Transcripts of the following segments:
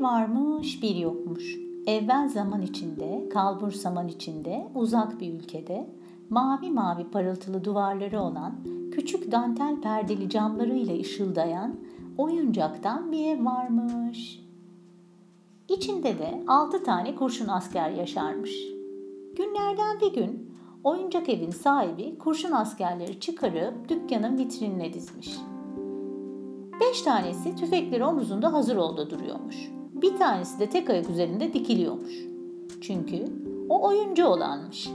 Varmış bir yokmuş. Evvel zaman içinde, kalbur zaman içinde, uzak bir ülkede, mavi mavi parıltılı duvarları olan, küçük dantel perdeli camlarıyla ışıldayan, oyuncaktan bir ev varmış. İçinde de altı tane kurşun asker yaşarmış. Günlerden bir gün oyuncak evin sahibi kurşun askerleri çıkarıp dükkanın vitrinine dizmiş. Beş tanesi tüfekleri omuzunda hazır oldu duruyormuş. Bir tanesi de tek ayak üzerinde dikiliyormuş. Çünkü o oyuncu olanmış.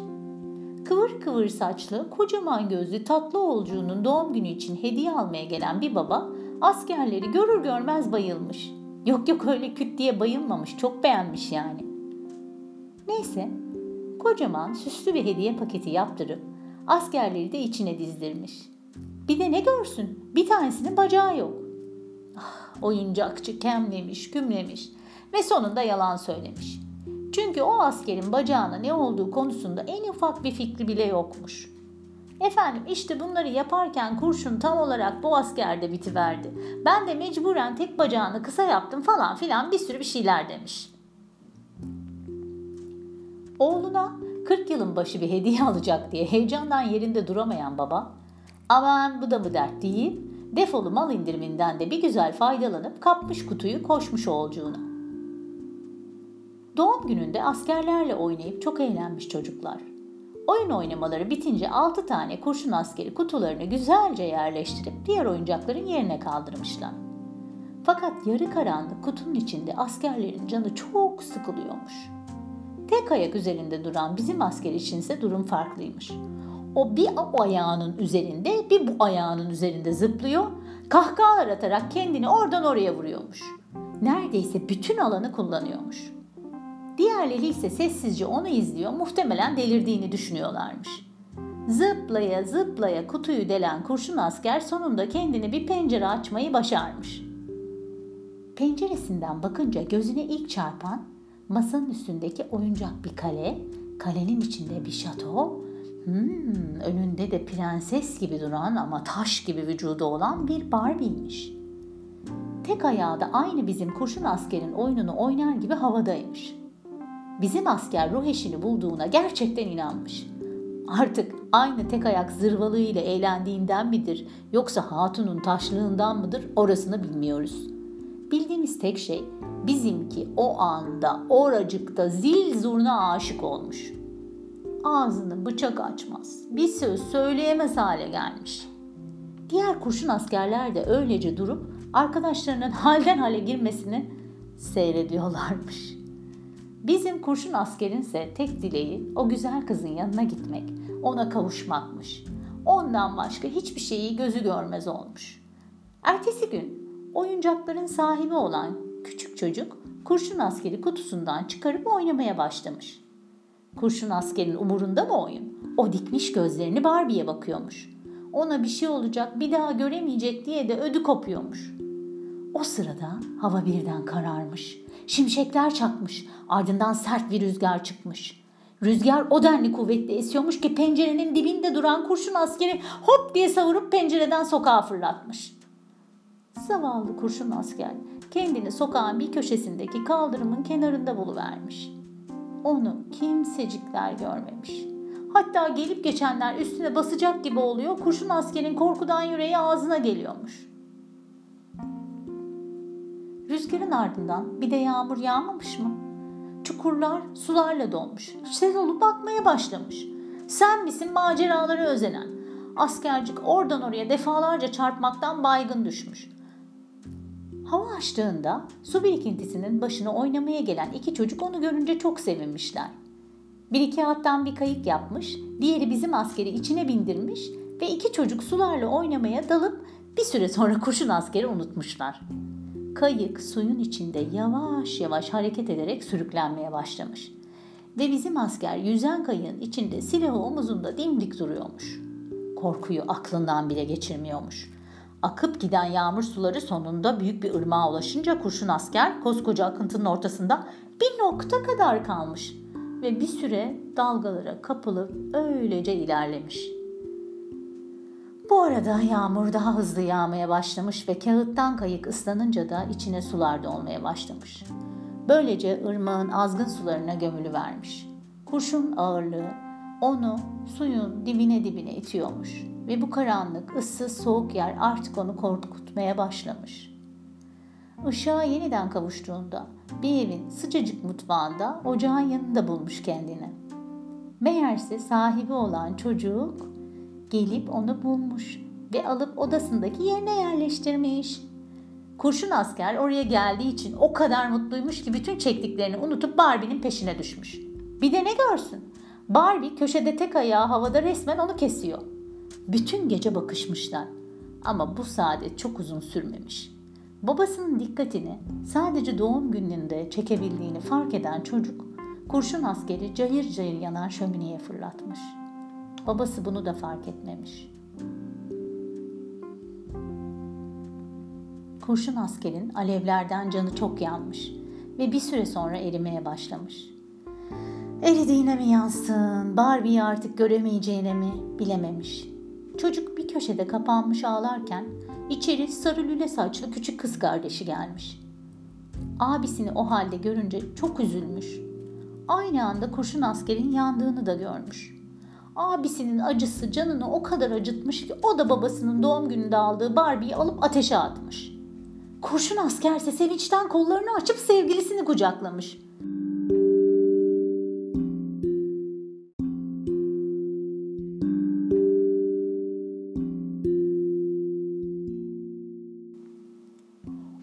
Kıvır kıvır saçlı, kocaman gözlü tatlı oğulcuğunun doğum günü için hediye almaya gelen bir baba askerleri görür görmez bayılmış. Yok yok öyle küt diye bayılmamış, çok beğenmiş yani. Neyse, kocaman süslü bir hediye paketi yaptırıp askerleri de içine dizdirmiş. Bir de ne görsün, bir tanesinin bacağı yok. Ah, oyuncakçı kemlemiş, kümlemiş ve sonunda yalan söylemiş. Çünkü o askerin bacağına ne olduğu konusunda en ufak bir fikri bile yokmuş. Efendim işte bunları yaparken kurşun tam olarak bu askerde bitiverdi. Ben de mecburen tek bacağını kısa yaptım falan filan bir sürü bir şeyler demiş. Oğluna 40 yılın başı bir hediye alacak diye heyecandan yerinde duramayan baba aman bu da mı dert deyip defolu mal indiriminden de bir güzel faydalanıp kapmış kutuyu koşmuş oğulcuğuna. Doğum gününde askerlerle oynayıp çok eğlenmiş çocuklar. Oyun oynamaları bitince 6 tane kurşun askeri kutularını güzelce yerleştirip diğer oyuncakların yerine kaldırmışlar. Fakat yarı karanlık kutunun içinde askerlerin canı çok sıkılıyormuş. Tek ayak üzerinde duran bizim asker içinse durum farklıymış. O bir o ayağının üzerinde bir bu ayağının üzerinde zıplıyor, kahkahalar atarak kendini oradan oraya vuruyormuş. Neredeyse bütün alanı kullanıyormuş. Diğerleri ise sessizce onu izliyor, muhtemelen delirdiğini düşünüyorlarmış. Zıplaya zıplaya kutuyu delen kurşun asker sonunda kendini bir pencere açmayı başarmış. Penceresinden bakınca gözüne ilk çarpan masanın üstündeki oyuncak bir kale, kalenin içinde bir şato, hmm, önünde de prenses gibi duran ama taş gibi vücudu olan bir Barbie'ymiş. Tek ayağı da aynı bizim kurşun askerin oyununu oynar gibi havadaymış. Bizim asker ruh eşini bulduğuna gerçekten inanmış. Artık aynı tek ayak zırvalığıyla eğlendiğinden midir yoksa hatunun taşlığından mıdır orasını bilmiyoruz. Bildiğimiz tek şey bizimki o anda oracıkta zil zurna aşık olmuş. Ağzını bıçak açmaz, bir söz söyleyemez hale gelmiş. Diğer kurşun askerler de öylece durup arkadaşlarının halden hale girmesini seyrediyorlarmış. Bizim kurşun askerinse tek dileği o güzel kızın yanına gitmek, ona kavuşmakmış. Ondan başka hiçbir şeyi gözü görmez olmuş. Ertesi gün oyuncakların sahibi olan küçük çocuk kurşun askeri kutusundan çıkarıp oynamaya başlamış. Kurşun askerin umurunda mı oyun? O dikmiş gözlerini Barbie'ye bakıyormuş. Ona bir şey olacak bir daha göremeyecek diye de ödü kopuyormuş. O sırada hava birden kararmış. Şimşekler çakmış. Ardından sert bir rüzgar çıkmış. Rüzgar o denli kuvvetli esiyormuş ki pencerenin dibinde duran kurşun askeri hop diye savurup pencereden sokağa fırlatmış. Zavallı kurşun asker kendini sokağın bir köşesindeki kaldırımın kenarında buluvermiş. Onu kimsecikler görmemiş. Hatta gelip geçenler üstüne basacak gibi oluyor. Kurşun askerin korkudan yüreği ağzına geliyormuş. Rüzgarın ardından bir de yağmur yağmamış mı? Çukurlar sularla dolmuş. Sel olup bakmaya başlamış. Sen misin maceraları özenen? Askercik oradan oraya defalarca çarpmaktan baygın düşmüş. Hava açtığında su birikintisinin başına oynamaya gelen iki çocuk onu görünce çok sevinmişler. Bir iki attan bir kayık yapmış, diğeri bizim askeri içine bindirmiş ve iki çocuk sularla oynamaya dalıp bir süre sonra kurşun askeri unutmuşlar. Kayık suyun içinde yavaş yavaş hareket ederek sürüklenmeye başlamış. Ve bizim asker yüzen kayığın içinde silahı omuzunda dimdik duruyormuş. Korkuyu aklından bile geçirmiyormuş. Akıp giden yağmur suları sonunda büyük bir ırmağa ulaşınca kurşun asker koskoca akıntının ortasında bir nokta kadar kalmış ve bir süre dalgalara kapılıp öylece ilerlemiş. Bu arada yağmur daha hızlı yağmaya başlamış ve kağıttan kayık ıslanınca da içine sular dolmaya başlamış. Böylece ırmağın azgın sularına gömülü vermiş. Kurşun ağırlığı onu suyun dibine dibine itiyormuş ve bu karanlık, ıssız, soğuk yer artık onu korkutmaya başlamış. Işığa yeniden kavuştuğunda bir evin sıcacık mutfağında ocağın yanında bulmuş kendini. Meğerse sahibi olan çocuk gelip onu bulmuş ve alıp odasındaki yerine yerleştirmiş. Kurşun asker oraya geldiği için o kadar mutluymuş ki bütün çektiklerini unutup Barbie'nin peşine düşmüş. Bir de ne görsün? Barbie köşede tek ayağı havada resmen onu kesiyor. Bütün gece bakışmışlar. Ama bu saadet çok uzun sürmemiş. Babasının dikkatini sadece doğum gününde çekebildiğini fark eden çocuk kurşun askeri cayır cayır yanan şömineye fırlatmış. Babası bunu da fark etmemiş. Kurşun askerin alevlerden canı çok yanmış ve bir süre sonra erimeye başlamış. Eridiğine mi yansın, Barbie'yi artık göremeyeceğine mi bilememiş. Çocuk bir köşede kapanmış ağlarken içeri sarı lüle saçlı küçük kız kardeşi gelmiş. Abisini o halde görünce çok üzülmüş. Aynı anda kurşun askerin yandığını da görmüş. Abisinin acısı canını o kadar acıtmış ki o da babasının doğum gününde aldığı Barbie'yi alıp ateşe atmış. Kurşun askerse sevinçten kollarını açıp sevgilisini kucaklamış.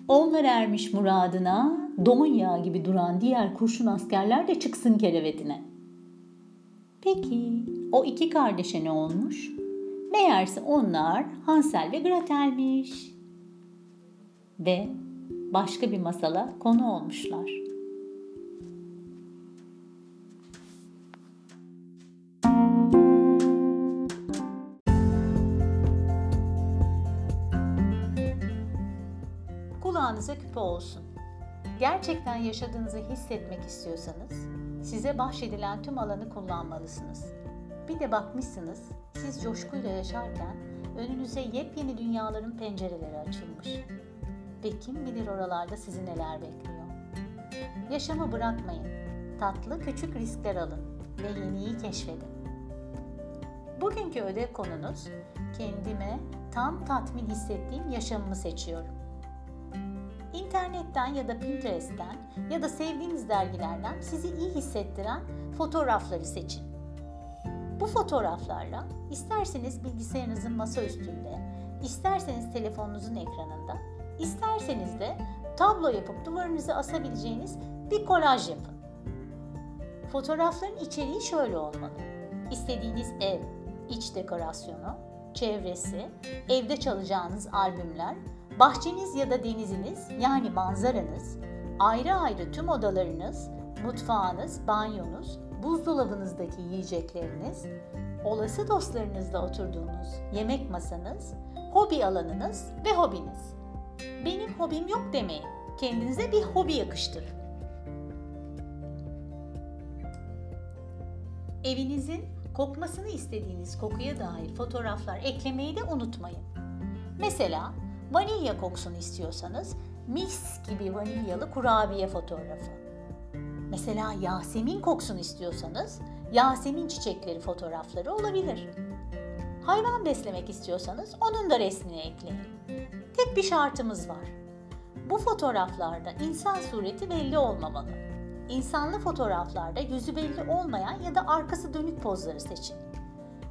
Onlar ermiş muradına, don yağı gibi duran diğer kurşun askerler de çıksın kerevetine. Peki o iki kardeşe ne olmuş? Meğerse onlar Hansel ve Gretel'miş. Ve başka bir masala konu olmuşlar. Kulağınıza küpe olsun. Gerçekten yaşadığınızı hissetmek istiyorsanız size bahşedilen tüm alanı kullanmalısınız. Bir de bakmışsınız siz coşkuyla yaşarken önünüze yepyeni dünyaların pencereleri açılmış. Ve kim bilir oralarda sizi neler bekliyor. Yaşamı bırakmayın. Tatlı küçük riskler alın ve yeniyi keşfedin. Bugünkü ödev konunuz kendime tam tatmin hissettiğim yaşamımı seçiyorum. İnternetten ya da Pinterest'ten ya da sevdiğiniz dergilerden sizi iyi hissettiren fotoğrafları seçin. Bu fotoğraflarla isterseniz bilgisayarınızın masa üstünde, isterseniz telefonunuzun ekranında, isterseniz de tablo yapıp duvarınıza asabileceğiniz bir kolaj yapın. Fotoğrafların içeriği şöyle olmalı. İstediğiniz ev, iç dekorasyonu, çevresi, evde çalacağınız albümler, bahçeniz ya da deniziniz yani manzaranız, ayrı ayrı tüm odalarınız, mutfağınız, banyonuz, buzdolabınızdaki yiyecekleriniz, olası dostlarınızla oturduğunuz yemek masanız, hobi alanınız ve hobiniz. Benim hobim yok demeyin. Kendinize bir hobi yakıştırın. Evinizin kokmasını istediğiniz kokuya dair fotoğraflar eklemeyi de unutmayın. Mesela vanilya kokusunu istiyorsanız mis gibi vanilyalı kurabiye fotoğrafı. Mesela Yasemin kokusunu istiyorsanız Yasemin çiçekleri fotoğrafları olabilir. Hayvan beslemek istiyorsanız onun da resmini ekleyin. Tek bir şartımız var. Bu fotoğraflarda insan sureti belli olmamalı. İnsanlı fotoğraflarda yüzü belli olmayan ya da arkası dönük pozları seçin.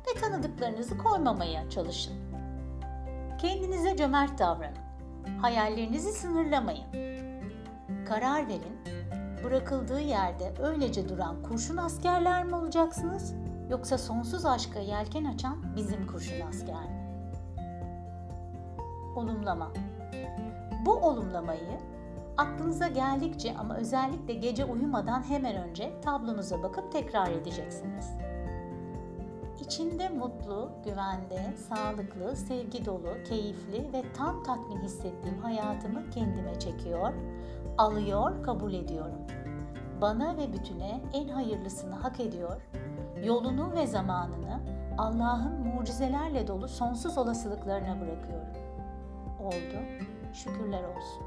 Ve tanıdıklarınızı koymamaya çalışın. Kendinize cömert davranın. Hayallerinizi sınırlamayın. Karar verin. Bırakıldığı yerde öylece duran kurşun askerler mi olacaksınız? Yoksa sonsuz aşka yelken açan bizim kurşun asker mi? Olumlama. Bu olumlamayı aklınıza geldikçe ama özellikle gece uyumadan hemen önce tablonuza bakıp tekrar edeceksiniz. İçinde mutlu, güvende, sağlıklı, sevgi dolu, keyifli ve tam tatmin hissettiğim hayatımı kendime çekiyor, alıyor, kabul ediyorum. Bana ve bütüne en hayırlısını hak ediyor. Yolunu ve zamanını Allah'ın mucizelerle dolu sonsuz olasılıklarına bırakıyorum. Oldu. Şükürler olsun.